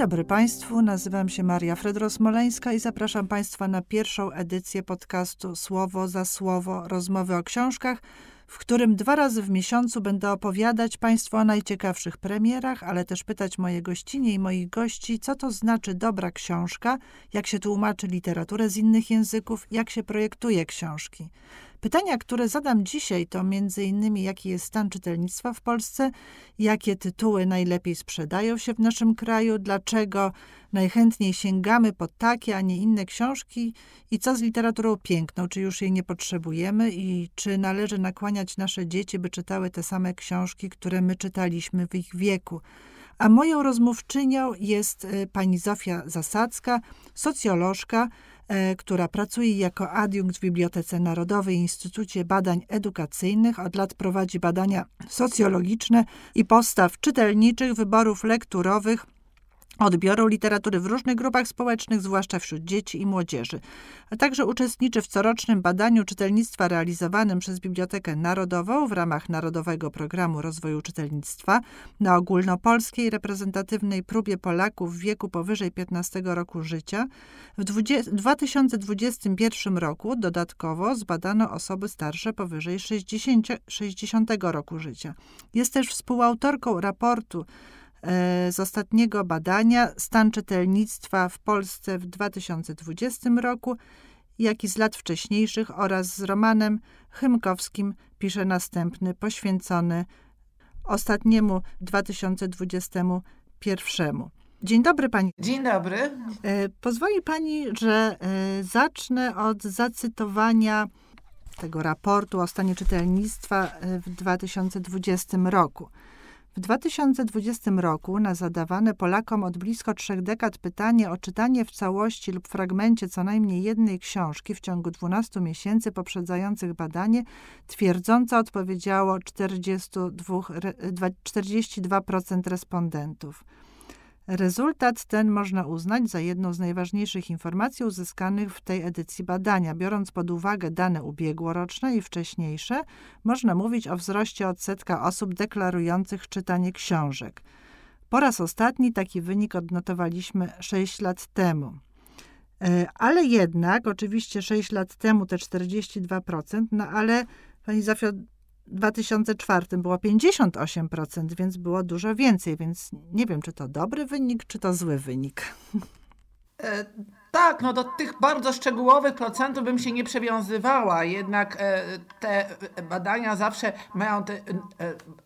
dobry Państwu, nazywam się Maria Fredro-Smoleńska i zapraszam Państwa na pierwszą edycję podcastu Słowo za Słowo rozmowy o książkach, w którym dwa razy w miesiącu będę opowiadać Państwu o najciekawszych premierach, ale też pytać moje gościnie i moich gości, co to znaczy dobra książka, jak się tłumaczy literaturę z innych języków, jak się projektuje książki. Pytania, które zadam dzisiaj, to m.in. jaki jest stan czytelnictwa w Polsce, jakie tytuły najlepiej sprzedają się w naszym kraju, dlaczego najchętniej sięgamy po takie, a nie inne książki i co z literaturą piękną, czy już jej nie potrzebujemy i czy należy nakłaniać nasze dzieci, by czytały te same książki, które my czytaliśmy w ich wieku. A moją rozmówczynią jest e, pani Zofia Zasadzka, socjolożka, która pracuje jako adiunkt w Bibliotece Narodowej Instytucie Badań Edukacyjnych. Od lat prowadzi badania socjologiczne i postaw czytelniczych, wyborów lekturowych odbioru literatury w różnych grupach społecznych, zwłaszcza wśród dzieci i młodzieży. A także uczestniczy w corocznym badaniu czytelnictwa realizowanym przez Bibliotekę Narodową w ramach Narodowego Programu Rozwoju Czytelnictwa na ogólnopolskiej reprezentatywnej próbie Polaków w wieku powyżej 15 roku życia. W 2021 roku dodatkowo zbadano osoby starsze powyżej 60, 60 roku życia. Jest też współautorką raportu z ostatniego badania stan czytelnictwa w Polsce w 2020 roku, jak i z lat wcześniejszych oraz z Romanem Chymkowskim pisze następny, poświęcony ostatniemu 2021. Dzień dobry pani. Dzień dobry. E, pozwoli pani, że e, zacznę od zacytowania tego raportu o stanie czytelnictwa w 2020 roku. W 2020 roku na zadawane Polakom od blisko trzech dekad pytanie o czytanie w całości lub fragmencie co najmniej jednej książki w ciągu 12 miesięcy poprzedzających badanie twierdząco odpowiedziało 42, 42% respondentów. Rezultat ten można uznać za jedną z najważniejszych informacji uzyskanych w tej edycji badania. Biorąc pod uwagę dane ubiegłoroczne i wcześniejsze, można mówić o wzroście odsetka osób deklarujących czytanie książek. Po raz ostatni taki wynik odnotowaliśmy 6 lat temu. E, ale jednak, oczywiście 6 lat temu te 42%, no ale pani Zofio, 2004 było 58%, więc było dużo więcej, więc nie wiem, czy to dobry wynik, czy to zły wynik. E, tak, no do tych bardzo szczegółowych procentów bym się nie przywiązywała, jednak e, te badania zawsze mają te, e,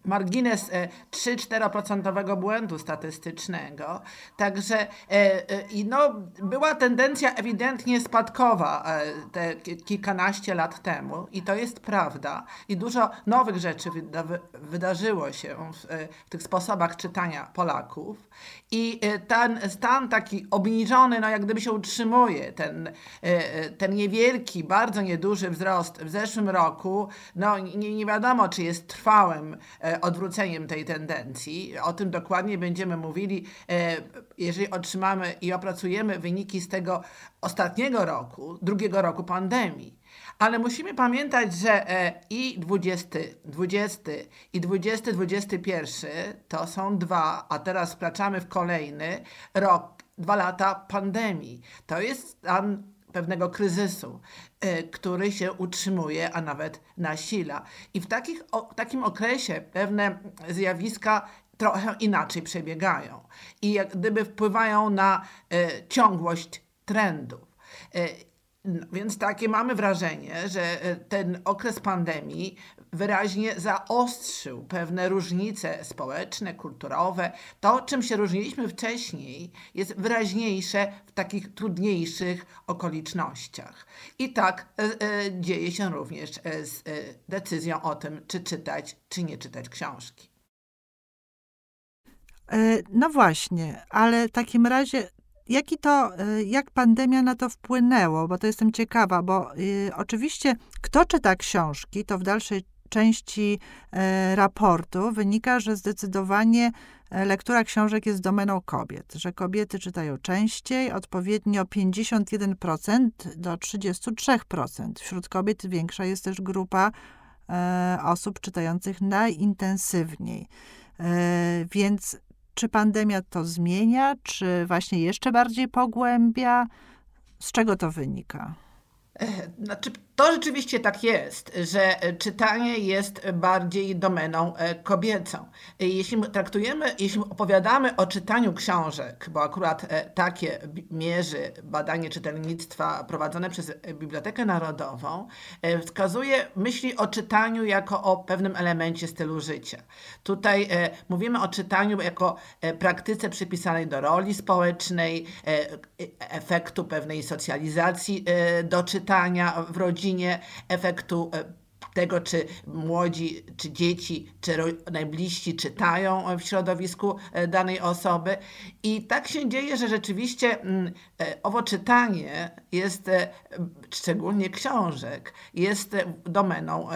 margines 3-4% błędu statystycznego. Także i no, była tendencja ewidentnie spadkowa te kilkanaście lat temu i to jest prawda. I dużo nowych rzeczy wyda wydarzyło się w, w tych sposobach czytania Polaków. I ten stan taki obniżony, no jak gdyby się utrzymuje, ten, e, e, ten niewielki, bardzo nieduży wzrost w zeszłym roku, no nie, nie wiadomo, czy jest trwałym e, odwróceniem tej tendencji. O tym dokładnie będziemy mówili, jeżeli otrzymamy i opracujemy wyniki z tego ostatniego roku, drugiego roku pandemii. Ale musimy pamiętać, że i 20, 20 i 20, 21 to są dwa, a teraz wkraczamy w kolejny rok dwa lata pandemii. To jest stan pewnego kryzysu, e, który się utrzymuje, a nawet nasila. I w takich, takim okresie pewne zjawiska trochę inaczej przebiegają i jak gdyby wpływają na e, ciągłość trendów. No, więc takie mamy wrażenie, że e, ten okres pandemii wyraźnie zaostrzył pewne różnice społeczne, kulturowe. To, czym się różniliśmy wcześniej, jest wyraźniejsze w takich trudniejszych okolicznościach. I tak e, e, dzieje się również e, z e, decyzją o tym, czy czytać, czy nie czytać książki. No właśnie, ale w takim razie Jaki to, jak pandemia na to wpłynęło? Bo to jestem ciekawa, bo y, oczywiście kto czyta książki, to w dalszej części e, raportu wynika, że zdecydowanie e, lektura książek jest domeną kobiet, że kobiety czytają częściej, odpowiednio 51% do 33%. Wśród kobiet większa jest też grupa e, osób czytających najintensywniej. Więc czy pandemia to zmienia, czy właśnie jeszcze bardziej pogłębia? Z czego to wynika? Znaczy, to rzeczywiście tak jest, że czytanie jest bardziej domeną e, kobiecą. Jeśli traktujemy, jeśli opowiadamy o czytaniu książek, bo akurat e, takie mierzy badanie czytelnictwa prowadzone przez Bibliotekę Narodową, e, wskazuje myśli o czytaniu jako o pewnym elemencie stylu życia. Tutaj mówimy o czytaniu jako praktyce przypisanej do roli społecznej, efektu pewnej socjalizacji do czytania w rodzinie, rodzinie, efektu e, tego, czy młodzi, czy dzieci, czy najbliżsi czytają w środowisku e, danej osoby. I tak się dzieje, że rzeczywiście mm, e, owo czytanie jest, szczególnie książek, jest domeną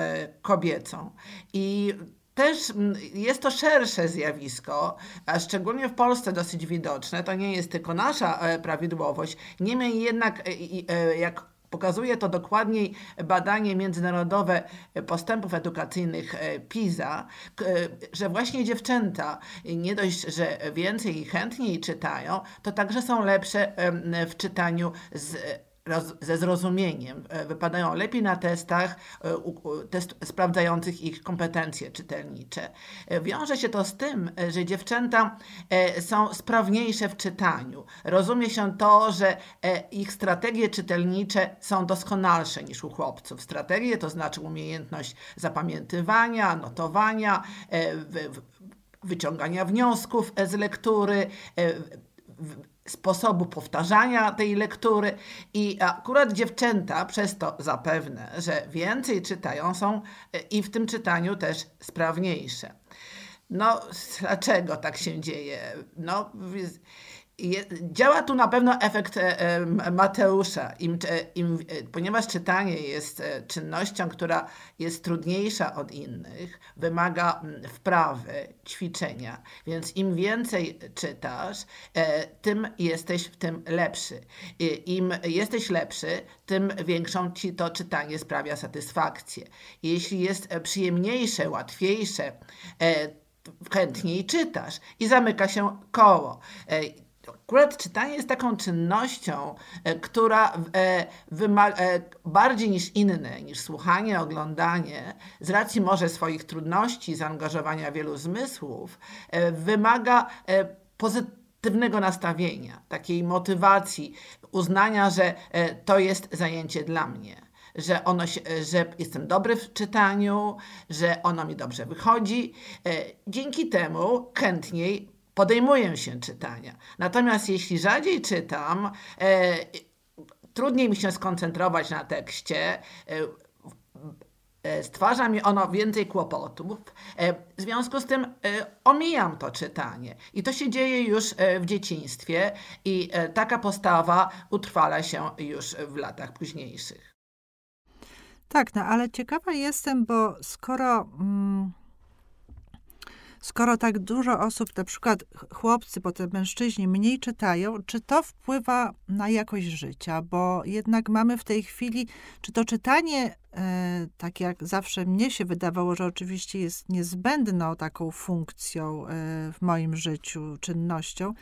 kobiecą. I też mm, jest to szersze zjawisko, a szczególnie w Polsce dosyć widoczne. To nie jest tylko nasza prawidłowość. Niemniej jednak, jak Pokazuje to dokładniej badanie międzynarodowe postępów edukacyjnych e, PISA, e, że właśnie dziewczęta nie dość, że więcej i chętniej czytają, to także są lepsze w czytaniu z ze zrozumieniem. E, wypadają lepiej na testach e, test, sprawdzających ich kompetencje czytelnicze. E, wiąże się to z tym, że dziewczęta są sprawniejsze w czytaniu. Rozumie się to, że ich strategie czytelnicze są doskonalsze niż u chłopców. Strategie to znaczy umiejętność zapamiętywania, notowania, wyciągania wniosków z lektury, sposobu powtarzania tej lektury i akurat dziewczęta przez to zapewne, że więcej czytają są e, i w tym czytaniu też sprawniejsze. No, dlaczego tak się dzieje? No, Działa tu na pewno efekt e, e, Mateusza, Im, im, e, ponieważ czytanie jest czynnością, która jest trudniejsza od innych, wymaga wprawy, ćwiczenia, więc im więcej czytasz, tym jesteś w tym lepszy. Im jesteś lepszy, tym większą ci to czytanie sprawia satysfakcję. Jeśli jest przyjemniejsze, łatwiejsze, chętniej czytasz i zamyka się koło. Akurat czytanie jest taką czynnością, e, która e, e, bardziej niż inne, niż słuchanie, oglądanie, z racji może swoich trudności, zaangażowania wielu zmysłów, wymaga pozytywnego nastawienia, takiej motywacji, uznania, że to jest zajęcie dla mnie że, ono się, że jestem dobry w czytaniu, że ono mi dobrze wychodzi. Dzięki temu chętniej podejmuję się czytania. Natomiast jeśli rzadziej czytam, e, trudniej mi się skoncentrować na tekście, e, e, stwarza mi ono więcej kłopotów. E, w związku z tym e, omijam to czytanie. I to się dzieje już w dzieciństwie, i taka postawa utrwala się już w latach późniejszych. Tak, no ale ciekawa jestem, bo skoro. Mm skoro tak dużo osób, na przykład chłopcy, potem mężczyźni mniej czytają, czy to wpływa na jakość życia? Bo jednak mamy w tej chwili, czy to czytanie, e, tak jak zawsze mnie się wydawało, że oczywiście jest niezbędną taką funkcją e, w moim życiu, czynnością,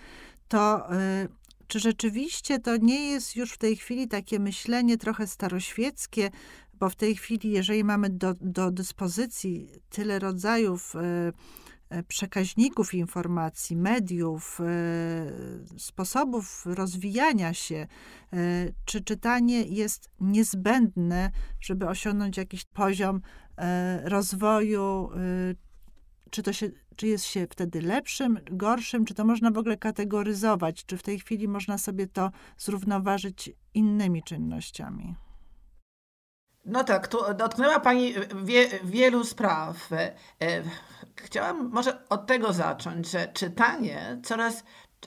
to e, czy rzeczywiście to nie jest już w tej chwili takie myślenie trochę staroświeckie, bo w tej chwili, jeżeli mamy do, do dyspozycji tyle rodzajów przekaźników informacji, mediów, e, sposobów rozwijania się, e, czy czytanie jest niezbędne, żeby osiągnąć jakiś poziom rozwoju, czy to się, czy jest się wtedy lepszym, gorszym, czy to można w ogóle kategoryzować, czy w tej chwili można sobie to zrównoważyć innymi czynnościami? No tak, tu dotknęła Pani wie, wielu spraw. Chciałam może od tego zacząć, że czytanie coraz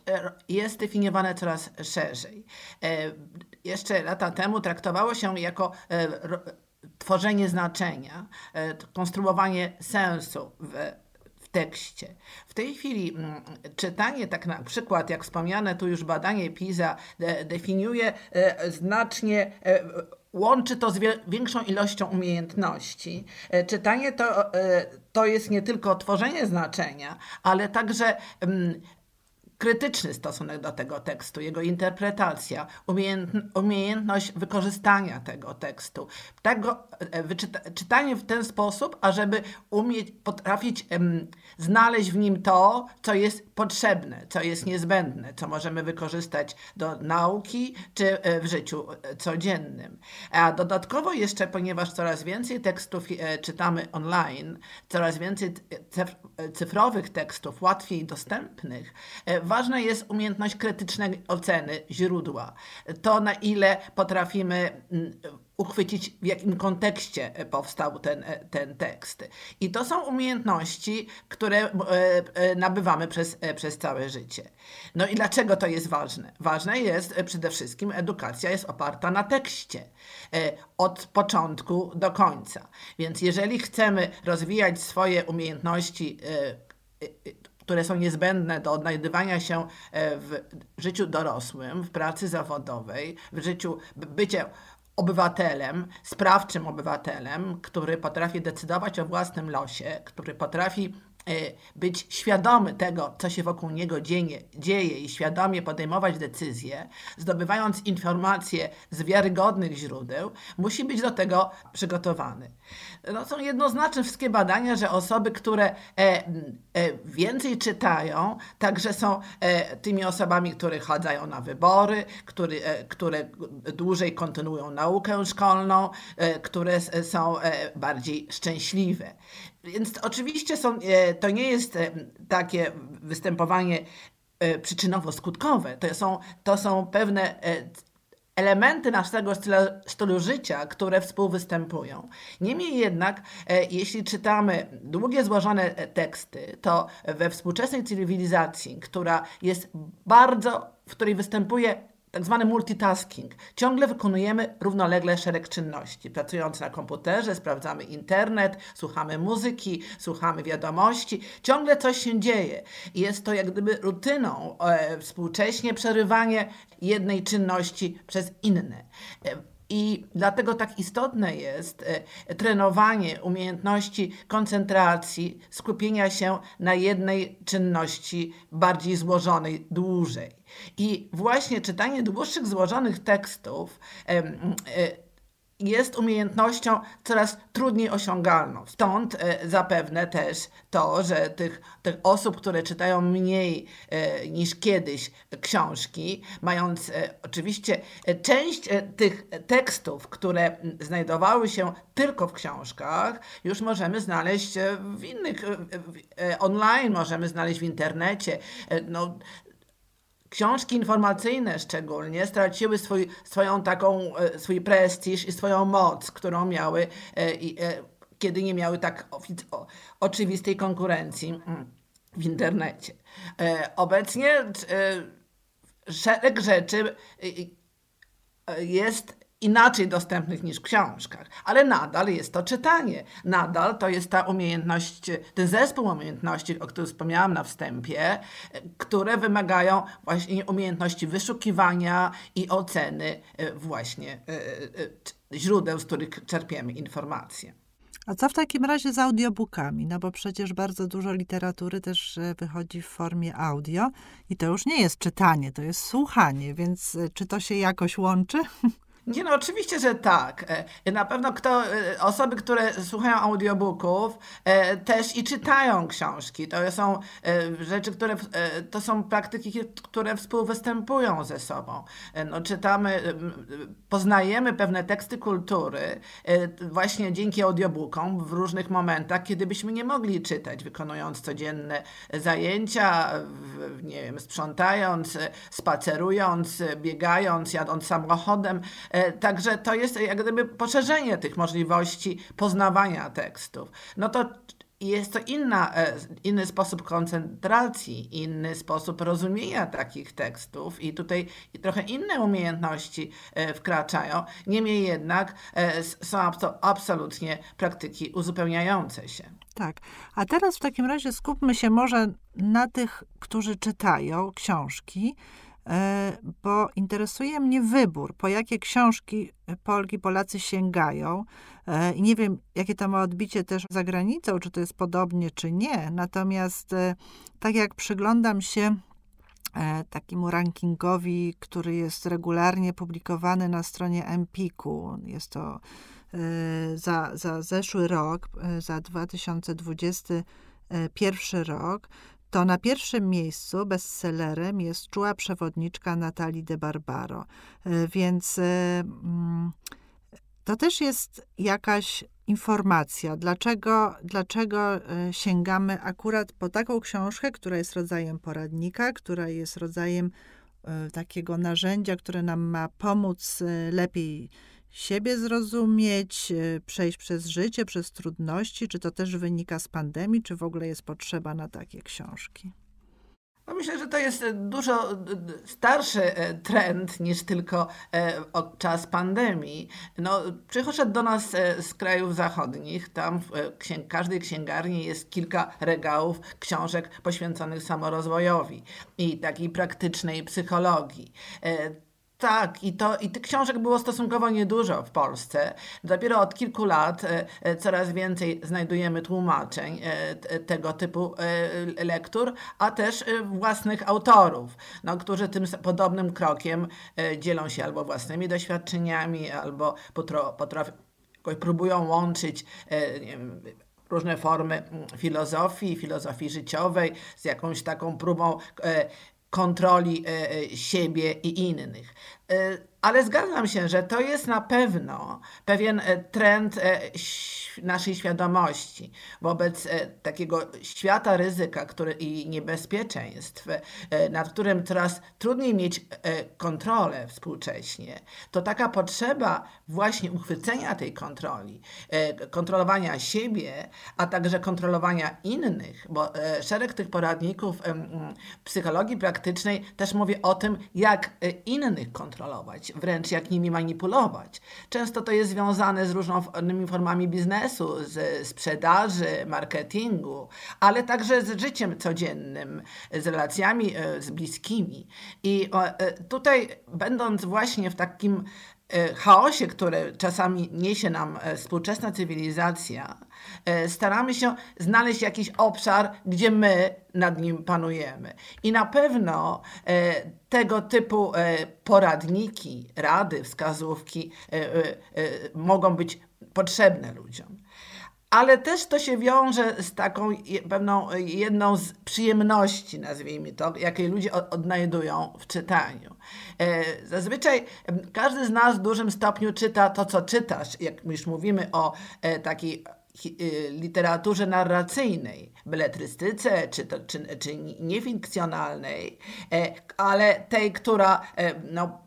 e, jest definiowane coraz szerzej. E, jeszcze lata temu traktowało się jako e, tworzenie znaczenia, konstruowanie sensu w w tekście. W tej chwili mm, czytanie, tak na przykład, jak wspomniane tu już badanie PISA, definiuje znacznie łączy to z większą ilością umiejętności. E, czytanie to, e, to jest nie tylko tworzenie znaczenia, ale także mm, krytyczny stosunek do tego tekstu, jego interpretacja, umiejętność wykorzystania tego tekstu, tego, e, czytanie w ten sposób, ażeby umieć, potrafić znaleźć w nim to, co jest potrzebne, co jest niezbędne, co możemy wykorzystać do nauki czy e, w życiu e, codziennym. A dodatkowo jeszcze, ponieważ coraz więcej tekstów czytamy online, coraz więcej cyfrowych tekstów, łatwiej dostępnych, ważna jest umiejętność krytycznej oceny źródła. To, na ile potrafimy uchwycić, w jakim kontekście powstał ten, ten tekst. I to są umiejętności, które e, e, nabywamy przez, e, przez całe życie. No i dlaczego to jest ważne? Ważne jest przede wszystkim, edukacja jest oparta na tekście od początku do końca. Więc jeżeli chcemy rozwijać swoje umiejętności które są niezbędne do odnajdywania się e, w życiu dorosłym, w pracy zawodowej, w życiu bycie obywatelem, sprawczym obywatelem, który potrafi decydować o własnym losie, który potrafi być świadomy tego, co się wokół niego dzieje, dzieje i świadomie podejmować decyzje, zdobywając informacje z wiarygodnych źródeł, musi być do tego przygotowany. No, są jednoznaczne wszystkie badania, że osoby, które e, e, więcej czytają, także są e, tymi osobami, które chodzają na wybory, które, które dłużej kontynuują naukę szkolną, które są bardziej szczęśliwe. Więc oczywiście są, e, to nie jest e, takie występowanie e, przyczynowo-skutkowe. To są, to są pewne elementy naszego stylu, życia, które współwystępują. Niemniej jednak, jeśli czytamy długie, złożone teksty, to we współczesnej cywilizacji, która jest bardzo, w której występuje tak zwany multitasking. Ciągle wykonujemy równolegle szereg czynności. Pracując na komputerze, sprawdzamy internet, słuchamy muzyki, słuchamy wiadomości. Ciągle coś się dzieje. Jest to jak gdyby rutyną e, współcześnie przerywanie jednej czynności przez inne. E, i dlatego tak istotne jest e, trenowanie umiejętności koncentracji, skupienia się na jednej czynności bardziej złożonej dłużej. I właśnie czytanie dłuższych, złożonych tekstów e, jest umiejętnością coraz trudniej osiągalną. Stąd e, zapewne też to, że tych, tych osób, które czytają mniej e, niż kiedyś książki, mając e, oczywiście część tych tekstów, które znajdowały się tylko w książkach, już możemy znaleźć w innych, online, możemy znaleźć w internecie. No, książki informacyjne szczególnie straciły swój, swoją taką, e, swój prestiż i swoją moc, którą miały, e, e, kiedy nie miały tak oczywistej konkurencji mm, w internecie. Obecnie szereg rzeczy jest inaczej dostępnych niż w książkach, ale nadal jest to czytanie. Nadal to jest ta umiejętność, ten zespół umiejętności, o którym wspomniałam na wstępie, które wymagają właśnie umiejętności wyszukiwania i oceny e, właśnie e, e, źródeł, z których czerpiemy informacje. A co w takim razie z audiobookami? No bo przecież bardzo dużo literatury też wychodzi w formie audio i to już nie jest czytanie, to jest słuchanie, więc czy to się jakoś łączy? Nie no, oczywiście, że tak. E, na pewno kto, e, osoby, które słuchają audiobooków, e, też i czytają książki. To są rzeczy, które, to są praktyki, które współwystępują ze sobą. No, czytamy, poznajemy pewne teksty kultury właśnie dzięki audiobookom w różnych momentach, kiedy byśmy nie mogli czytać, wykonując codzienne zajęcia, nie wiem, sprzątając, spacerując, biegając, jadąc samochodem. E, także to jest jak gdyby poszerzenie tych możliwości poznawania tekstów. No to jest to inna, e, inny sposób koncentracji, inny sposób rozumienia takich tekstów i tutaj trochę inne umiejętności e, wkraczają. Niemniej jednak są absolutnie praktyki uzupełniające się. Tak. A teraz w takim razie skupmy się może na tych, którzy czytają książki bo interesuje mnie wybór, po jakie książki Polki, Polacy sięgają. E, I nie wiem, jakie to ma odbicie też za granicą, czy to jest podobnie, czy nie. Natomiast e, tak jak przyglądam się e, takiemu rankingowi, który jest regularnie publikowany na stronie Empiku. Jest to e, za, za zeszły rok, za 2021 rok, to na pierwszym miejscu bestsellerem jest Czuła przewodniczka Natalii de Barbaro. Więc mm, to też jest jakaś informacja, dlaczego, dlaczego e, sięgamy akurat po taką książkę, która jest rodzajem poradnika, która jest rodzajem e, takiego narzędzia, które nam ma pomóc e, lepiej siebie zrozumieć, przejść przez życie, przez trudności, czy to też wynika z pandemii, czy w ogóle jest potrzeba na takie książki? No myślę, że to jest e, dużo starszy e, trend niż tylko e, od czas pandemii. No, przychodzi do nas z krajów zachodnich. Tam w księg każdej księgarni jest kilka regałów książek poświęconych samorozwojowi i takiej praktycznej psychologii. Tak, i, to, i tych książek było stosunkowo niedużo w Polsce. Dopiero od kilku lat e, e, coraz więcej znajdujemy tłumaczeń e, tego typu lektur, a też własnych autorów, no, którzy tym podobnym krokiem dzielą się albo własnymi doświadczeniami, albo potrafią, próbują łączyć wiem, różne formy mm, filozofii, filozofii życiowej z jakąś taką próbą kontroli e, e, siebie i innych. E, ale zgadzam się, że to jest na pewno pewien trend naszej świadomości wobec takiego świata ryzyka który, i niebezpieczeństw, nad którym coraz trudniej mieć kontrolę współcześnie. To taka potrzeba właśnie uchwycenia tej kontroli, kontrolowania siebie, a także kontrolowania innych, bo szereg tych poradników psychologii praktycznej też mówi o tym, jak innych kontrolować, wręcz jak nimi manipulować. Często to jest związane z różnymi formami biznesu, z sprzedaży, marketingu, ale także z życiem codziennym, z relacjami y, z bliskimi. I y, tutaj, będąc właśnie w takim chaosie, który czasami niesie nam współczesna cywilizacja, E, staramy się znaleźć jakiś obszar, gdzie my nad nim panujemy. I na pewno e, tego typu e, poradniki, rady, wskazówki mogą być potrzebne ludziom ale też to się wiąże z taką pewną jedną z przyjemności, nazwijmy to, jakiej ludzie odnajdują w czytaniu. Zazwyczaj każdy z nas w dużym stopniu czyta to, co czytasz. Jak już mówimy o takiej Y, literaturze narracyjnej, beletrystyce czy, to, czy, czy e, ale tej, która e, no,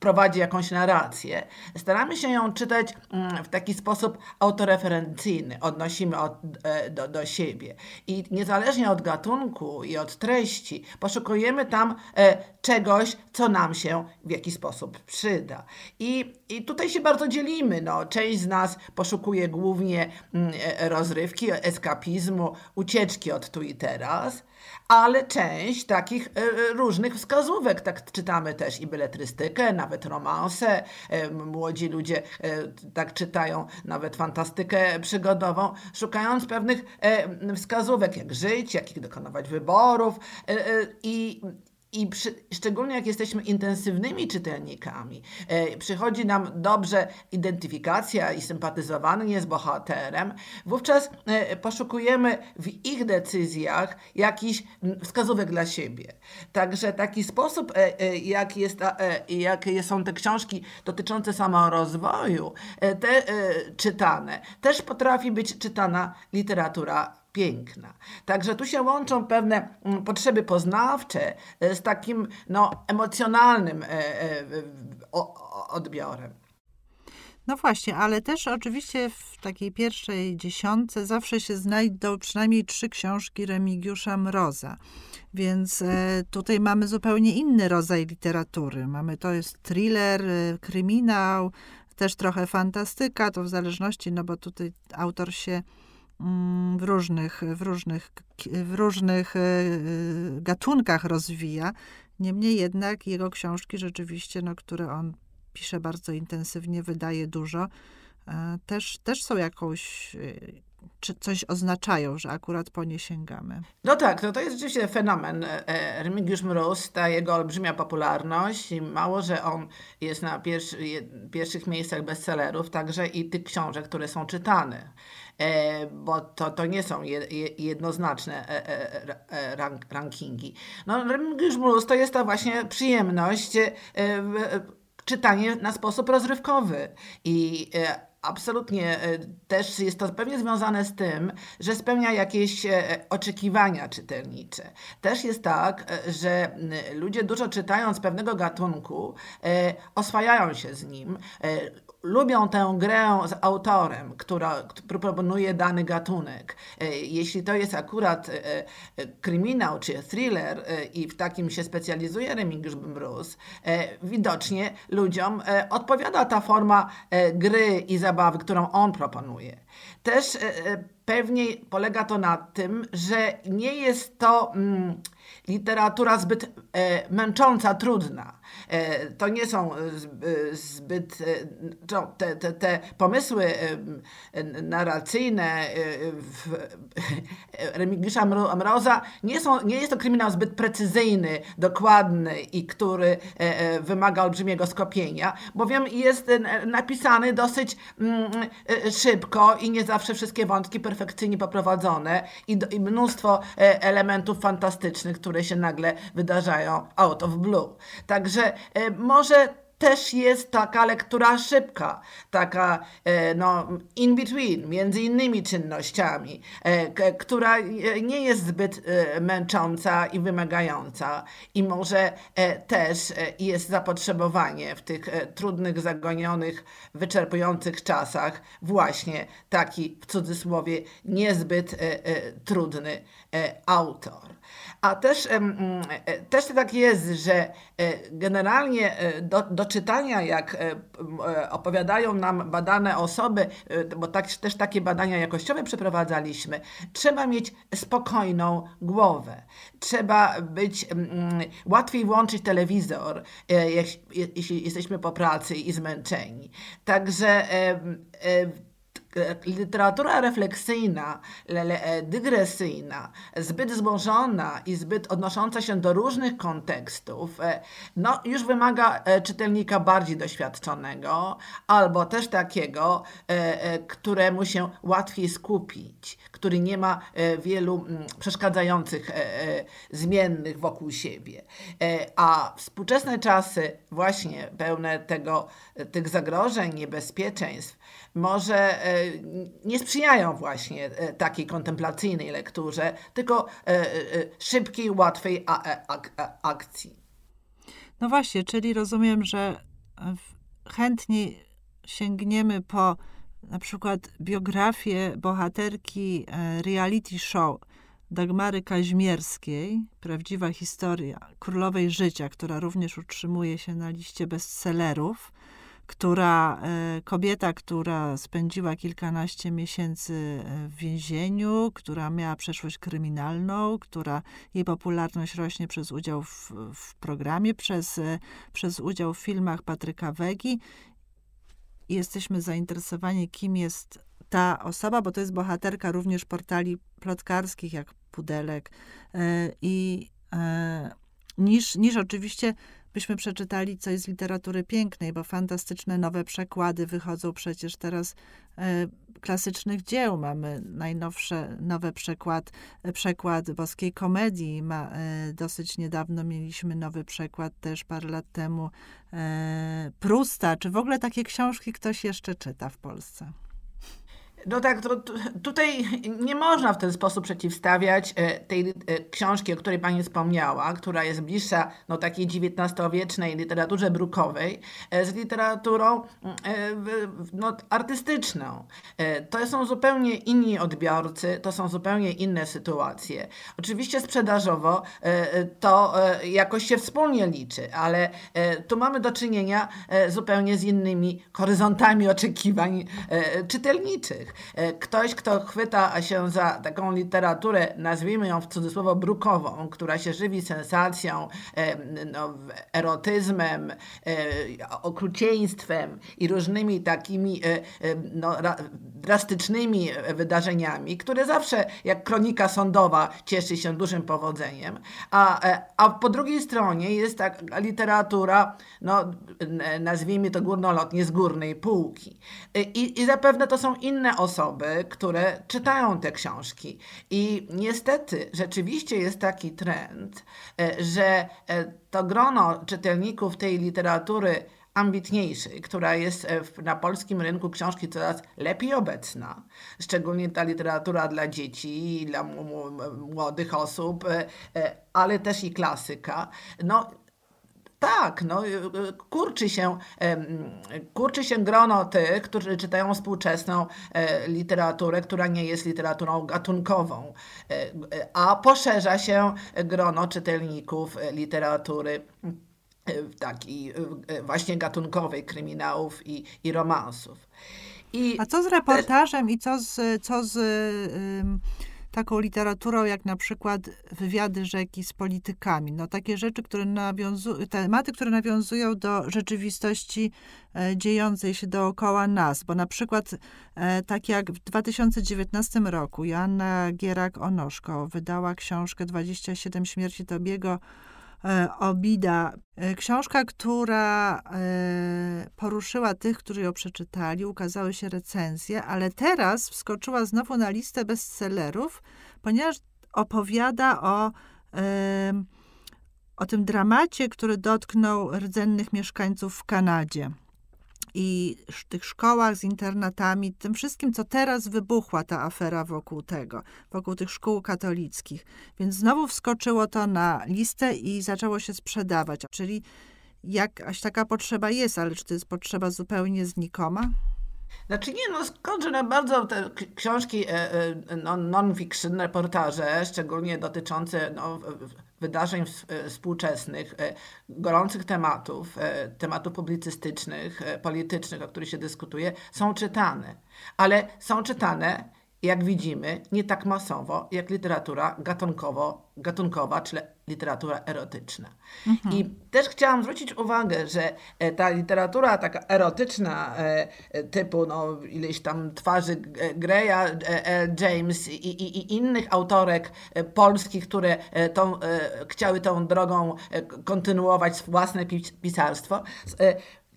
prowadzi jakąś narrację, staramy się ją czytać mm, w taki sposób autoreferencyjny, odnosimy od, e, do, do siebie. I niezależnie od gatunku i od treści, poszukujemy tam e, czegoś, co nam się w jakiś sposób przyda. I, i tutaj się bardzo dzielimy. No, część z nas poszukuje głównie mm, e, rozrywki, eskapizmu, ucieczki od tu i teraz ale część takich różnych wskazówek. Tak czytamy też i beletrystykę, nawet romanse. E, młodzi ludzie tak czytają nawet fantastykę przygodową, szukając pewnych wskazówek, jak żyć, jakich dokonywać wyborów. I, i przy, szczególnie jak jesteśmy intensywnymi czytelnikami, e, przychodzi nam dobrze identyfikacja i sympatyzowanie z bohaterem, wówczas e, poszukujemy w ich decyzjach jakichś wskazówek dla siebie. Także taki sposób, e, jak, jest, jakie są te książki dotyczące samorozwoju, te czytane, też potrafi być czytana literatura piękna. Także tu się łączą pewne mm, potrzeby poznawcze e, z takim no, emocjonalnym e, e, odbiorem. No właśnie, ale też oczywiście w takiej pierwszej dziesiątce zawsze się znajdą przynajmniej trzy książki Remigiusza Mroza. Więc tutaj mamy zupełnie inny rodzaj literatury. Mamy to jest thriller, kryminał, też trochę fantastyka, to w zależności, no bo tutaj autor się w różnych, w różnych, w różnych e, gatunkach rozwija. Niemniej jednak jego książki rzeczywiście, no, które on pisze bardzo intensywnie, wydaje dużo, e, też, też są jakąś, e, czy coś oznaczają, że akurat po nie sięgamy. No tak, no to jest rzeczywiście fenomen. Remigiusz Mróz, ta jego olbrzymia popularność, mało, że on jest na pierwszy, pierwszych miejscach bestsellerów, także i tych książek, które są czytane. E, bo to, to nie są jednoznaczne e, e, rankingi. No, Remigiusz Mróz to jest ta właśnie przyjemność czytanie na sposób rozrywkowy i absolutnie też jest to pewnie związane z tym, że spełnia jakieś oczekiwania czytelnicze. Też jest tak, że ludzie dużo czytając pewnego gatunku oswajają się z nim, lubią tę grę z autorem, która, który proponuje dany gatunek. E, jeśli to jest akurat e, e, kryminał czy thriller i w takim się specjalizuje Remigiusz Mróz, widocznie ludziom odpowiada ta forma gry i zabawy, którą on proponuje. Też pewnie polega to na tym, że nie jest to mm, literatura zbyt męcząca, trudna. E, to nie są e, zbyt e, te, te, te pomysły narracyjne Remigiusza Mroza. Nie, są, nie jest to kryminał zbyt precyzyjny, dokładny i który wymaga olbrzymiego skopienia, bowiem jest napisany dosyć mm, szybko i nie zawsze wszystkie wątki perfekcyjnie poprowadzone i, i mnóstwo elementów fantastycznych, które się nagle wydarzają out of blue. Także że e, może też jest taka lektura szybka, taka e, no, in between, między innymi czynnościami, e, która nie jest zbyt męcząca i wymagająca i może też jest zapotrzebowanie w tych trudnych, zagonionych, wyczerpujących czasach właśnie taki w cudzysłowie niezbyt trudny autor. A też, mm, e, też tak jest, że e, generalnie e, do, do czytania, jak opowiadają nam badane osoby, bo tak, też takie badania jakościowe przeprowadzaliśmy, trzeba mieć spokojną głowę. Trzeba być, łatwiej włączyć telewizor, jeśli jesteśmy po pracy i zmęczeni. Także literatura refleksyjna, e, dygresyjna, zbyt złożona i zbyt odnosząca się do różnych kontekstów, e, no już wymaga e, czytelnika bardziej doświadczonego, albo też takiego, któremu się łatwiej skupić, który nie ma wielu przeszkadzających zmiennych wokół siebie. A współczesne czasy, właśnie pełne tego, tych zagrożeń, niebezpieczeństw, może e, nie sprzyjają właśnie e, takiej kontemplacyjnej lekturze, tylko e, szybkiej, łatwej akcji. No właśnie, czyli rozumiem, że chętniej sięgniemy po na przykład biografię bohaterki reality show Dagmary Kaźmierskiej, prawdziwa historia królowej życia, która również utrzymuje się na liście bestsellerów która, e, kobieta, która spędziła kilkanaście miesięcy e, w więzieniu, która miała przeszłość kryminalną, która jej popularność rośnie przez udział w, w programie, przez, e, przez udział w filmach Patryka Wegi. Jesteśmy zainteresowani, kim jest ta osoba, bo to jest bohaterka również portali plotkarskich, jak Pudelek. I niż, niż oczywiście byśmy przeczytali coś z literatury pięknej, bo fantastyczne nowe przekłady wychodzą przecież teraz e, klasycznych dzieł. Mamy najnowsze, nowy przekład, e, przekład boskiej komedii. Ma, e, dosyć niedawno mieliśmy nowy przekład też parę lat temu e, Prusta. Czy w ogóle takie książki ktoś jeszcze czyta w Polsce? No tak, to, tutaj nie można w ten sposób przeciwstawiać e, tej e, książki, o której Pani wspomniała, która jest bliższa no, takiej XIX-wiecznej literaturze brukowej, e, z literaturą no, artystyczną. To są zupełnie inni odbiorcy, to są zupełnie inne sytuacje. Oczywiście sprzedażowo to jakoś się wspólnie liczy, ale tu mamy do czynienia zupełnie z innymi horyzontami oczekiwań czytelniczych. E, ktoś, kto chwyta się za taką literaturę, nazwijmy ją w cudzysłowie brukową, która się żywi sensacją, e, no, erotyzmem, e, okrucieństwem i różnymi takimi no, drastycznymi wydarzeniami, które zawsze, jak kronika sądowa, cieszy się dużym powodzeniem, a, a po drugiej stronie jest ta literatura, no, nazwijmy to górnolotnie, z górnej półki. I, I zapewne to są inne osoby, które czytają te książki. I niestety rzeczywiście jest taki trend, że to grono czytelników tej literatury ambitniejszej, która jest e, na polskim rynku książki coraz lepiej obecna, szczególnie ta literatura dla dzieci, dla młodych osób, e, e, ale też i klasyka. No, tak, no, kurczy się, kurczy się grono tych, którzy czytają współczesną literaturę, która nie jest literaturą gatunkową, a poszerza się grono czytelników literatury takiej właśnie gatunkowej kryminałów i, i romansów. I A co z reportażem i co z, co z taką literaturą, jak na przykład wywiady rzeki z politykami? No takie rzeczy, które nawiązują, tematy, które nawiązują do rzeczywistości e, dziejącej się dookoła nas, bo na przykład e, tak jak w 2019 roku Joanna Gierak-Onoszko wydała książkę 27 śmierci Tobiego Obida. E, książka, która e, poruszyła tych, którzy ją przeczytali, ukazały się recenzje, ale teraz wskoczyła znowu na listę bestsellerów, ponieważ opowiada o, o tym dramacie, który dotknął rdzennych mieszkańców w Kanadzie i tych szkołach z internatami, tym wszystkim, co teraz wybuchła ta afera wokół tego, wokół tych szkół katolickich. Więc znowu wskoczyło to na listę i zaczęło się sprzedawać. Czyli jakaś taka potrzeba jest, ale czy to jest potrzeba zupełnie znikoma? Znaczy nie, no skądże na bardzo te książki e, e, no, non-fiction, reportaże, szczególnie dotyczące no, wydarzeń e, współczesnych, gorących tematów, tematów publicystycznych, politycznych, o których się dyskutuje, są czytane. Ale są czytane jak widzimy, nie tak masowo jak literatura gatunkowo, gatunkowa, czyli literatura erotyczna. Mhm. I też chciałam zwrócić uwagę, że e, ta literatura taka erotyczna e, e, typu no, ileś tam twarzy Greya, James i, i, i innych autorek polskich, które tą, chciały tą drogą kontynuować własne pisarstwo,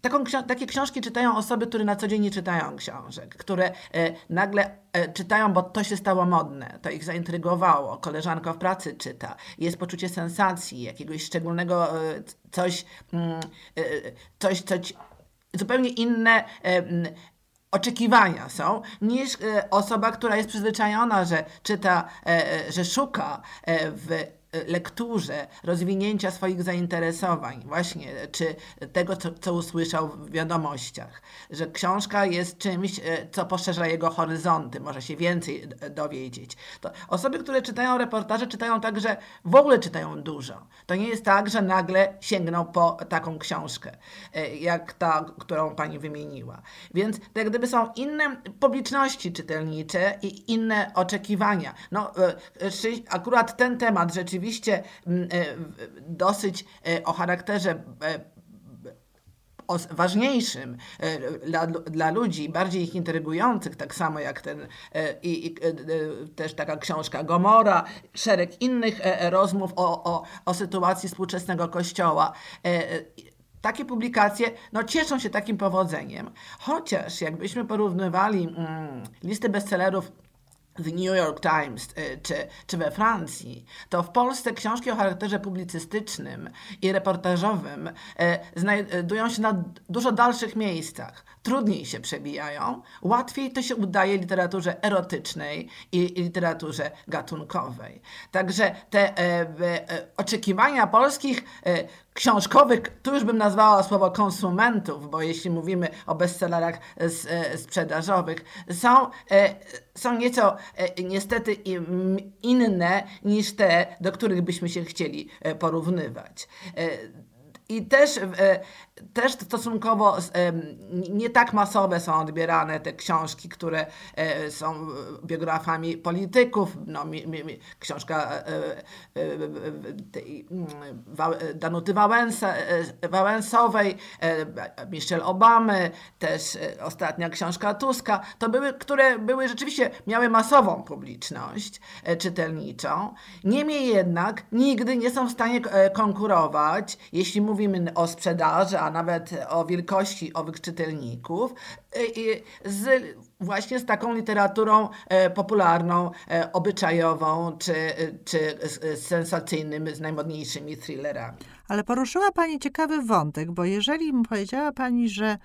Taką, takie książki czytają osoby, które na co dzień nie czytają książek, które e, nagle e, czytają, bo to się stało modne, to ich zaintrygowało, koleżanka w pracy czyta, jest poczucie sensacji, jakiegoś szczególnego e, coś, mm, coś, coś zupełnie inne oczekiwania są, niż osoba, która jest przyzwyczajona, że czyta, że szuka w lekturze, rozwinięcia swoich zainteresowań, właśnie, czy tego, co, co usłyszał w wiadomościach, że książka jest czymś, e, co poszerza jego horyzonty, może się więcej dowiedzieć. To osoby, które czytają reportaże, czytają także, w ogóle czytają dużo. To nie jest tak, że nagle sięgną po taką książkę, e, jak ta, którą pani wymieniła. Więc to jak gdyby są inne publiczności czytelnicze i inne oczekiwania. No, e, akurat ten temat rzeczywiście rzeczywiście mm, e, dosyć e, o charakterze e, ważniejszym dla, dla ludzi, bardziej ich intrygujących, tak samo jak ten i, i też taka książka Gomora, szereg innych rozmów o, o, o sytuacji współczesnego kościoła. Takie publikacje no, cieszą się takim powodzeniem, chociaż jakbyśmy porównywali mm, listy bestsellerów w New York Times y, czy, czy we Francji, to w Polsce książki o charakterze publicystycznym i reportażowym y, znajdują się na dużo dalszych miejscach. Trudniej się przebijają, łatwiej to się udaje literaturze erotycznej i literaturze gatunkowej. Także te e, e, oczekiwania polskich e, książkowych, tu już bym nazwała słowo konsumentów, bo jeśli mówimy o bestsellerach e, sprzedażowych, są, e, są nieco e, niestety inne niż te, do których byśmy się chcieli porównywać. I też, też stosunkowo nie tak masowe są odbierane te książki, które są biografami polityków. No, książka Danuty Wałęsa, Wałęsowej, Michelle Obamy, też ostatnia książka Tuska. To były, które były rzeczywiście, miały masową publiczność czytelniczą. Niemniej jednak nigdy nie są w stanie konkurować, jeśli mówimy o sprzedaży, a nawet o wielkości owych czytelników, z, właśnie z taką literaturą e, popularną, e, obyczajową, czy, czy sensacyjnym, z najmodniejszymi thrillerami. Ale poruszyła Pani ciekawy wątek, bo jeżeli powiedziała Pani, że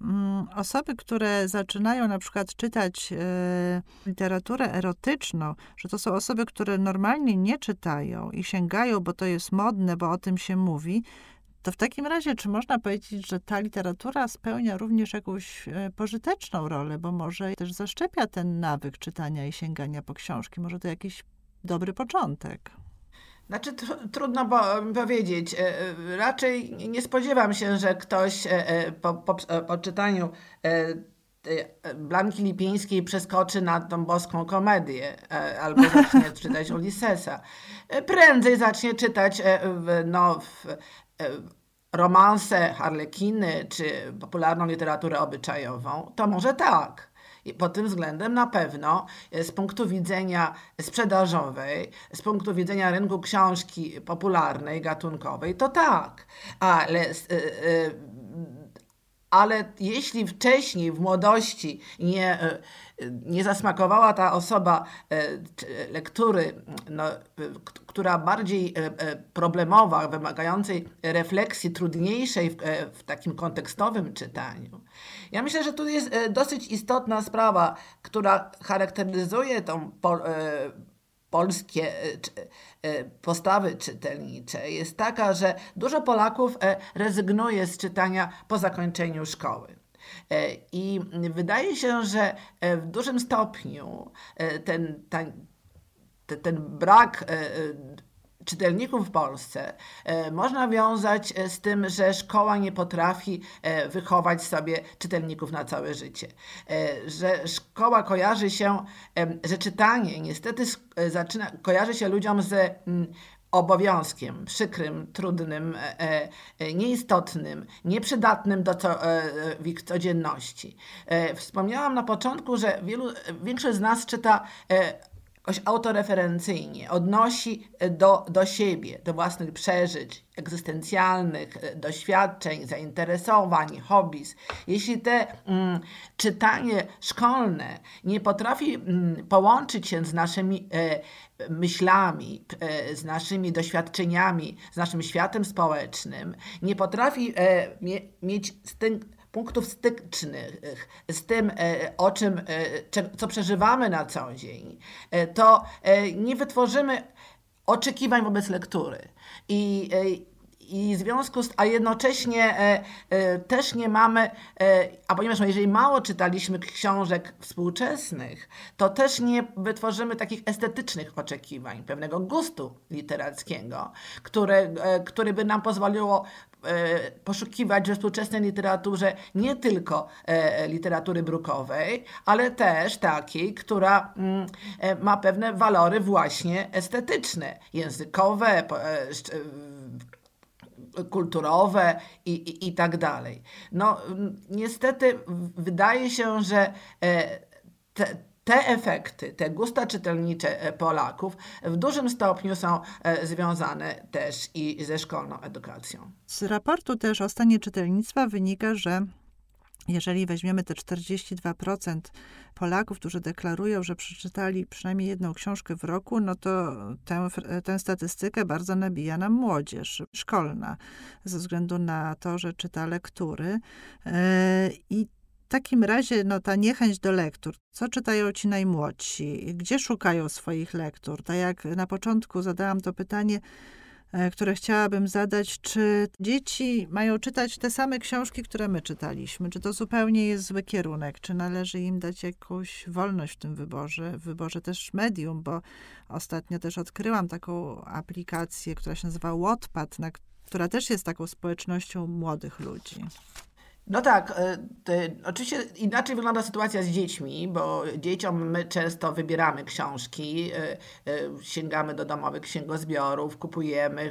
mm, osoby, które zaczynają na przykład czytać e, literaturę erotyczną, że to są osoby, które normalnie nie czytają i sięgają, bo to jest modne, bo o tym się mówi, to w takim razie, czy można powiedzieć, że ta literatura spełnia również jakąś e, pożyteczną rolę, bo może też zaszczepia ten nawyk czytania i sięgania po książki? Może to jakiś dobry początek? Znaczy, tr trudno po powiedzieć. E, e, raczej nie spodziewam się, że ktoś po, po, po czytaniu Blanki Lipińskiej przeskoczy na tą boską komedię albo zacznie czytać Ulyssesa. Prędzej zacznie czytać no, w, romanse, harlekiny czy popularną literaturę obyczajową, to może tak. I pod tym względem na pewno e, z punktu widzenia sprzedażowej, z punktu widzenia rynku książki popularnej, gatunkowej, to tak. Ale, e, e, ale jeśli wcześniej, w młodości nie nie zasmakowała ta osoba e, lektury, no, która bardziej e, e, problemowa, wymagającej refleksji, trudniejszej w, w takim kontekstowym czytaniu. Ja myślę, że tu jest dosyć istotna sprawa, która charakteryzuje tą polskie postawy czytelnicze jest taka, że dużo Polaków rezygnuje z czytania po zakończeniu szkoły. E, I wydaje się, że e, w dużym stopniu e, ten, ten, ten brak czytelników w Polsce można wiązać z tym, że szkoła nie potrafi wychować sobie czytelników na całe życie. Że szkoła kojarzy się, że czytanie niestety zaczyna, kojarzy się ludziom z obowiązkiem przykrym, trudnym, e, e, nieistotnym, nieprzydatnym do co, e, w ich codzienności. Wspomniałam na początku, że wielu, większość z nas czyta jakoś autoreferencyjnie, odnosi do, do siebie, do własnych przeżyć egzystencjalnych, doświadczeń, zainteresowań, hobbies. Jeśli te mm, czytanie szkolne nie potrafi mm, połączyć się z naszymi e, myślami, e, z naszymi doświadczeniami, z naszym światem społecznym, nie potrafi e, mie, mieć z tym punktów stycznych z tym, e, o czym, e, co przeżywamy na co dzień, e, to nie wytworzymy oczekiwań wobec lektury. I, i w związku z, a jednocześnie też nie mamy, a ponieważ jeżeli mało czytaliśmy książek współczesnych, to też nie wytworzymy takich estetycznych oczekiwań, pewnego gustu literackiego, które, który by nam pozwoliło poszukiwać we współczesnej literaturze nie tylko e, literatury brukowej, ale też takiej, która mm, e, ma pewne walory właśnie estetyczne, językowe, kulturowe i, i, i tak dalej. No, niestety wydaje się, że te, te efekty, te gusta czytelnicze e, Polaków w dużym stopniu są e, związane też i ze szkolną edukacją. Z raportu też o stanie czytelnictwa wynika, że jeżeli weźmiemy te 42% Polaków, którzy deklarują, że przeczytali przynajmniej jedną książkę w roku, no to tę, tę statystykę bardzo nabija nam młodzież szkolna, ze względu na to, że czyta lektury. E, I takim razie no, ta niechęć do lektur. Co czytają ci najmłodsi? Gdzie szukają swoich lektur? Tak jak na początku zadałam to pytanie, e, które chciałabym zadać, czy dzieci mają czytać te same książki, które my czytaliśmy? Czy to zupełnie jest zły kierunek? Czy należy im dać jakąś wolność w tym wyborze, w wyborze też medium? Bo ostatnio też odkryłam taką aplikację, która się nazywa Wattpad, która też jest taką społecznością młodych ludzi. No tak, e, oczywiście inaczej wygląda sytuacja z dziećmi, bo dzieciom my często wybieramy książki, e, e, sięgamy do domowych księgozbiorów, kupujemy,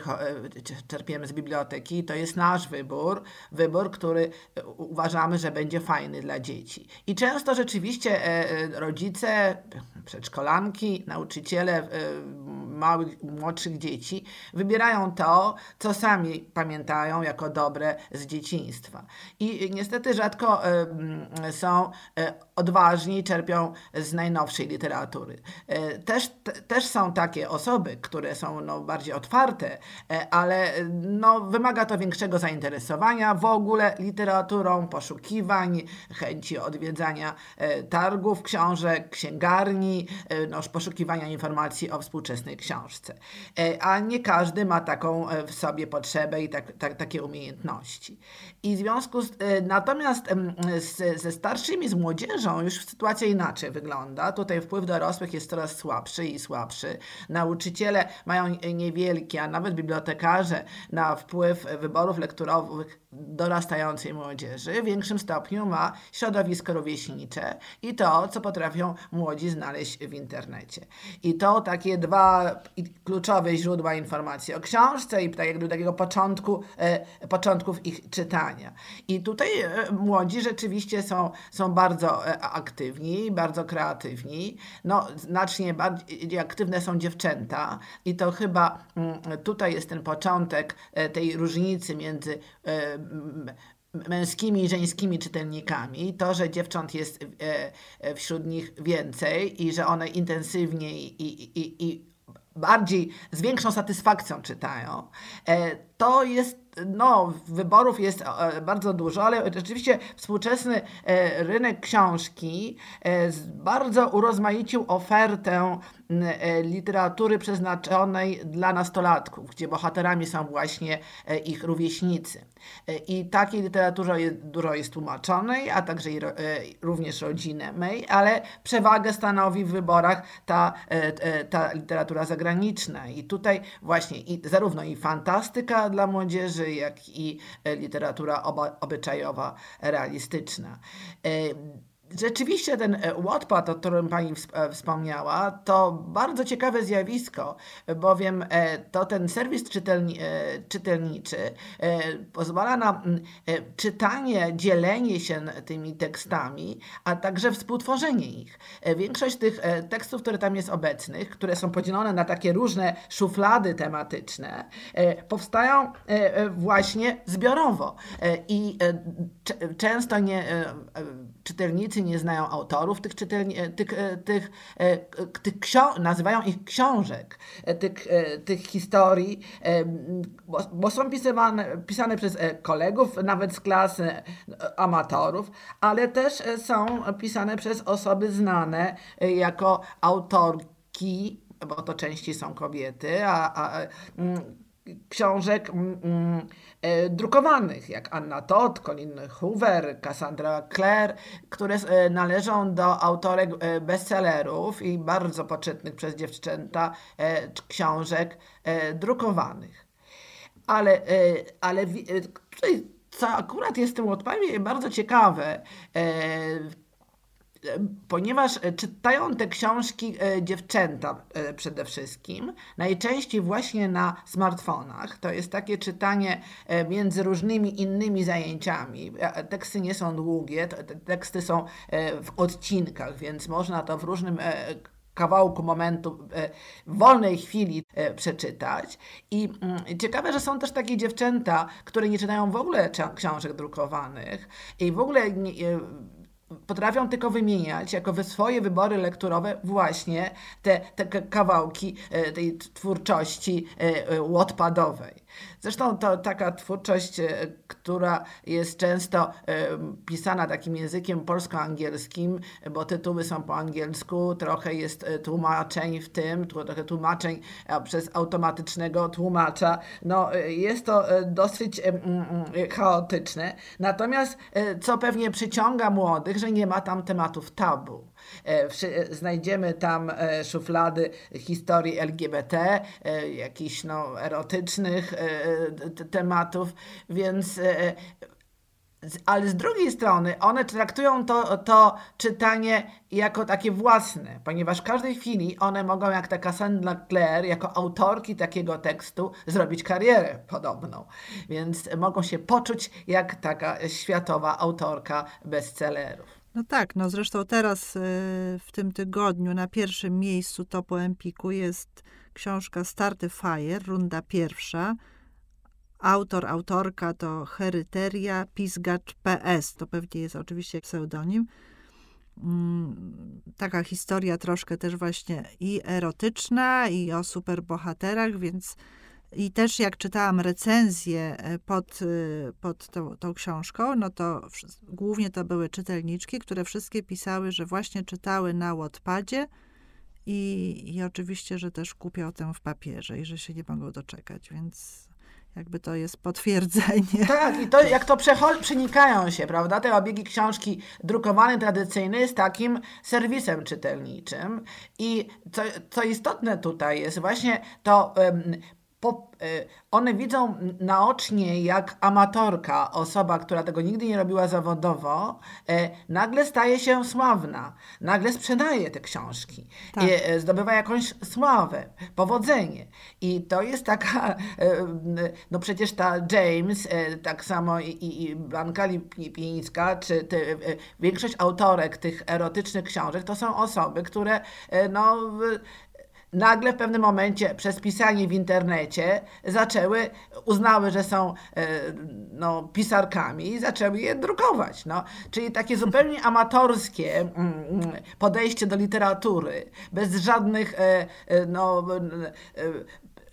czerpiemy z biblioteki. To jest nasz wybór, wybór, który uważamy, że będzie fajny dla dzieci. I często rzeczywiście rodzice, przedszkolanki, nauczyciele małych, młodszych dzieci wybierają to, co sami pamiętają jako dobre z dzieciństwa. I niestety rzadko są e, odważni, czerpią z najnowszej literatury. E, też, też są takie osoby, które są no, bardziej otwarte, e, ale no, wymaga to większego zainteresowania w ogóle literaturą, poszukiwań, chęci odwiedzania targów książek, księgarni, no, poszukiwania informacji o współczesnej książce. A nie każdy ma taką w sobie potrzebę i tak, tak, takie umiejętności. I w związku z Natomiast z, ze starszymi, z młodzieżą już sytuacja inaczej wygląda. Tutaj wpływ dorosłych jest coraz słabszy i słabszy. Nauczyciele mają niewielki, a nawet bibliotekarze na wpływ wyborów lekturowych dorastającej młodzieży w większym stopniu ma środowisko rówieśnicze i to, co potrafią młodzi znaleźć w internecie. I to takie dwa kluczowe źródła informacji o książce i tak takiego początku, e, początków ich czytania. I tutaj e, młodzi rzeczywiście są, są bardzo e, aktywni, bardzo kreatywni. No, znacznie bardziej aktywne są dziewczęta i to chyba mm, tutaj jest ten początek tej różnicy między męskimi i żeńskimi czytelnikami, to, że dziewcząt jest e, e, wśród nich więcej i że one intensywniej i, i, i bardziej z większą satysfakcją czytają, e, to jest no, wyborów jest bardzo dużo, ale rzeczywiście współczesny rynek książki bardzo urozmaicił ofertę literatury przeznaczonej dla nastolatków, gdzie bohaterami są właśnie ich rówieśnicy. I takiej literatury jest, dużo jest tłumaczonej, a także i, również rodzinnej, ale przewagę stanowi w wyborach ta, ta literatura zagraniczna. I tutaj właśnie i, zarówno i fantastyka dla młodzieży, jak i e, literatura obyczajowa realistyczna. Rzeczywiście ten e, Wattpad, o którym Pani e, wspomniała, to bardzo ciekawe zjawisko, bowiem e, to ten serwis czytelni, czytelniczy pozwala na czytanie, dzielenie się tymi tekstami, a także współtworzenie ich. Większość tych tekstów, które tam jest obecnych, które są podzielone na takie różne szuflady tematyczne, powstają właśnie zbiorowo i często nie czytelnicy nie znają autorów tych, czytelni, e, tych, e, tych, e, tych książ- nazywają ich książek, tych, tych historii, bo, bo są pisywane, pisane przez kolegów, nawet z klasy amatorów, ale też są pisane przez osoby znane jako autorki, bo to częściej są kobiety, a, a książek mm, mm, e, drukowanych, jak Anna Todd, Colin Hoover, Cassandra Clare, które e, należą do autorek e, bestsellerów i bardzo poczytnych przez dziewczęta książek drukowanych. Ale, ale tutaj, co akurat jest w tym odprawie bardzo ciekawe, ponieważ e, czytają te książki e, dziewczęta e, przede wszystkim, najczęściej właśnie na smartfonach. To jest takie czytanie między różnymi innymi zajęciami. Teksty nie są długie, te teksty są w odcinkach, więc można to w różnym kawałku momentu w wolnej chwili przeczytać. I mm, ciekawe, że są też takie dziewczęta, które nie czytają w ogóle książek drukowanych i w ogóle potrafią tylko wymieniać jako swoje wybory lekturowe właśnie te, te kawałki e, tej twórczości e, Wattpadowej. Zresztą to taka twórczość, e, która jest często e, pisana takim językiem polsko-angielskim, bo tytuły są po angielsku, trochę jest e, tłumaczeń w tym, trochę tłumaczeń przez automatycznego tłumacza. No, jest to dosyć chaotyczne. Natomiast co pewnie przyciąga młodych, że nie ma tam tematów tabu. Znajdziemy tam szuflady historii LGBT, jakichś no, erotycznych tematów, więc ale z drugiej strony one traktują to, to czytanie jako takie własne, ponieważ w każdej chwili one mogą, jak ta Cassandra Clare, jako autorki takiego tekstu, zrobić karierę podobną. Więc mogą się poczuć jak taka światowa autorka bestsellerów. No tak, no zresztą teraz y, w tym tygodniu na pierwszym miejscu topu Empiku jest książka Starty Fire, runda pierwsza, Autor, autorka to Heryteria Pisgacz PS. To pewnie jest oczywiście pseudonim. Mm, taka historia troszkę też właśnie i erotyczna, i o superbohaterach, więc i też jak czytałam recenzję e, pod, e, pod tą, tą książką, no to głównie to były czytelniczki, które wszystkie pisały, że właśnie czytały na Wattpadzie i, i oczywiście, że też kupią tę w papierze i że się nie mogą doczekać, więc jakby to jest potwierdzenie. Tak, i to jak to przenikają się, prawda, te obiegi książki drukowane, tradycyjne z takim serwisem czytelniczym. I co, co istotne tutaj jest właśnie to um, one widzą naocznie, jak amatorka, osoba, która tego nigdy nie robiła zawodowo, e, nagle staje się sławna, nagle sprzedaje te książki, tak. E, zdobywa jakąś sławę, powodzenie. I to jest taka, no przecież ta James, tak samo i, i Blanka Lipińska, czy te, większość autorek tych erotycznych książek, to są osoby, które no nagle w pewnym momencie przez pisanie w internecie zaczęły, uznały, że są e, no, pisarkami i zaczęły je drukować. No. Czyli takie zupełnie amatorskie mm, mm, podejście do literatury, bez żadnych e, e, no,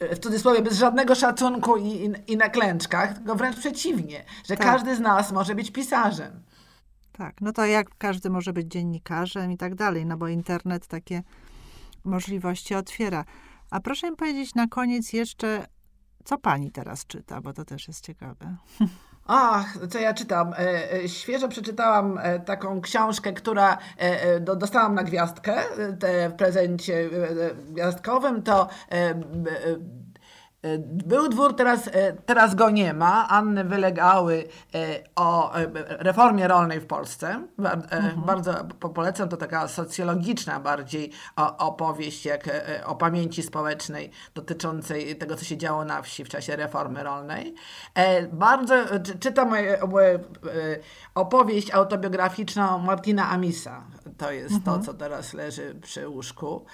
w cudzysłowie, bez żadnego szacunku i, i, i na klęczkach, tylko wręcz przeciwnie, że tak. każdy z nas może być pisarzem. Tak, no to jak każdy może być dziennikarzem i tak dalej, no bo internet takie możliwości otwiera. A proszę mi powiedzieć na koniec jeszcze, co pani teraz czyta, bo to też jest ciekawe. Ach, co ja czytam? E, e, świeżo przeczytałam e, taką książkę, która dostałam na gwiazdkę w prezencie gwiazdkowym. To był dwór, teraz, e, teraz go nie ma. Anny wylegały e, o e, reformie rolnej w Polsce. Mhm. Bardzo polecam, to taka socjologiczna bardziej opowieść jak o pamięci społecznej dotyczącej tego, co się działo na wsi w czasie reformy rolnej. Bardzo czytam opowieść autobiograficzną Martina Amisa. To jest mhm. to, co teraz leży przy łóżku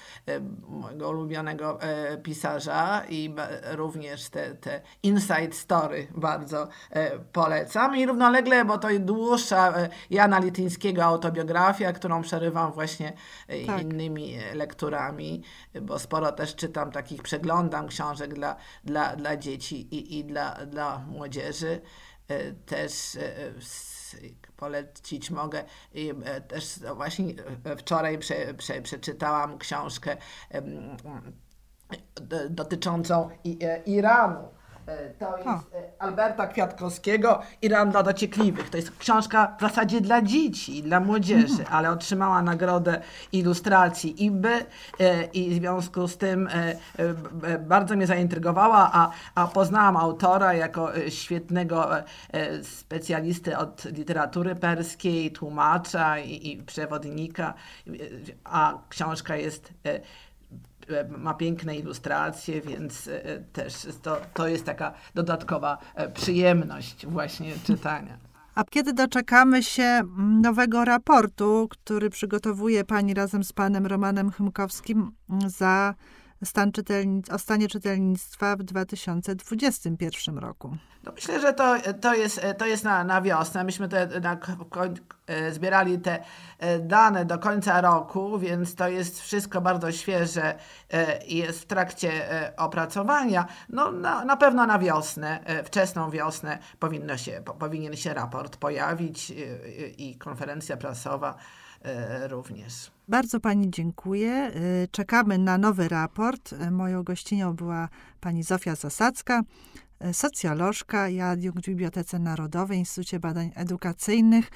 mojego ulubionego pisarza i również te, te inside story bardzo e, polecam. I równolegle, bo to dłuższa e, Jana Lityńskiego autobiografia, którą przerywam właśnie e, tak. innymi e, lekturami, bo sporo też czytam takich, przeglądam książek dla, dla, dla dzieci i, i dla, dla młodzieży. E, też e, polecić mogę. I też właśnie wczoraj prze, prze, przeczytałam książkę dotyczącą e, Iranu. E, to jest e, Alberta Kwiatkowskiego Iran dla dociekliwych. To jest książka w zasadzie dla dzieci, dla młodzieży, mhm. ale otrzymała nagrodę ilustracji IBY i w związku z tym bardzo mnie zaintrygowała, a, a poznałam autora jako świetnego specjalisty od literatury perskiej, tłumacza i, i przewodnika, a książka jest E, ma piękne ilustracje, więc e, też to, to jest taka dodatkowa e, przyjemność właśnie czytania. A kiedy doczekamy się nowego raportu, który przygotowuje pani razem z panem Romanem Chymkowskim za stan czytelnic- o stanie czytelnictwa w 2021 roku? No myślę, że to, to jest, to jest na, na wiosnę. Myśmy te, na, e, zbierali te e, dane do końca roku, więc to jest wszystko bardzo świeże e, i jest w trakcie opracowania. No, na, na pewno na wiosnę, wczesną wiosnę powinno się, powinien się raport pojawić i konferencja prasowa również. Bardzo Pani dziękuję. Czekamy na nowy raport. Moją gościnią była Pani Zofia Zasadzka, E, socjolożka i adiunkt w Bibliotece Narodowej, Instytucie Badań Edukacyjnych.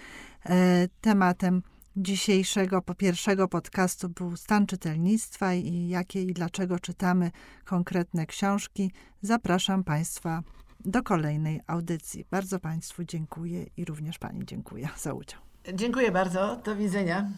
E, tematem dzisiejszego pierwszego podcastu był stan czytelnictwa i jakie i dlaczego czytamy konkretne książki. Zapraszam Państwa do kolejnej audycji. Bardzo Państwu dziękuję i również Pani dziękuję za udział. Dziękuję bardzo. Do widzenia.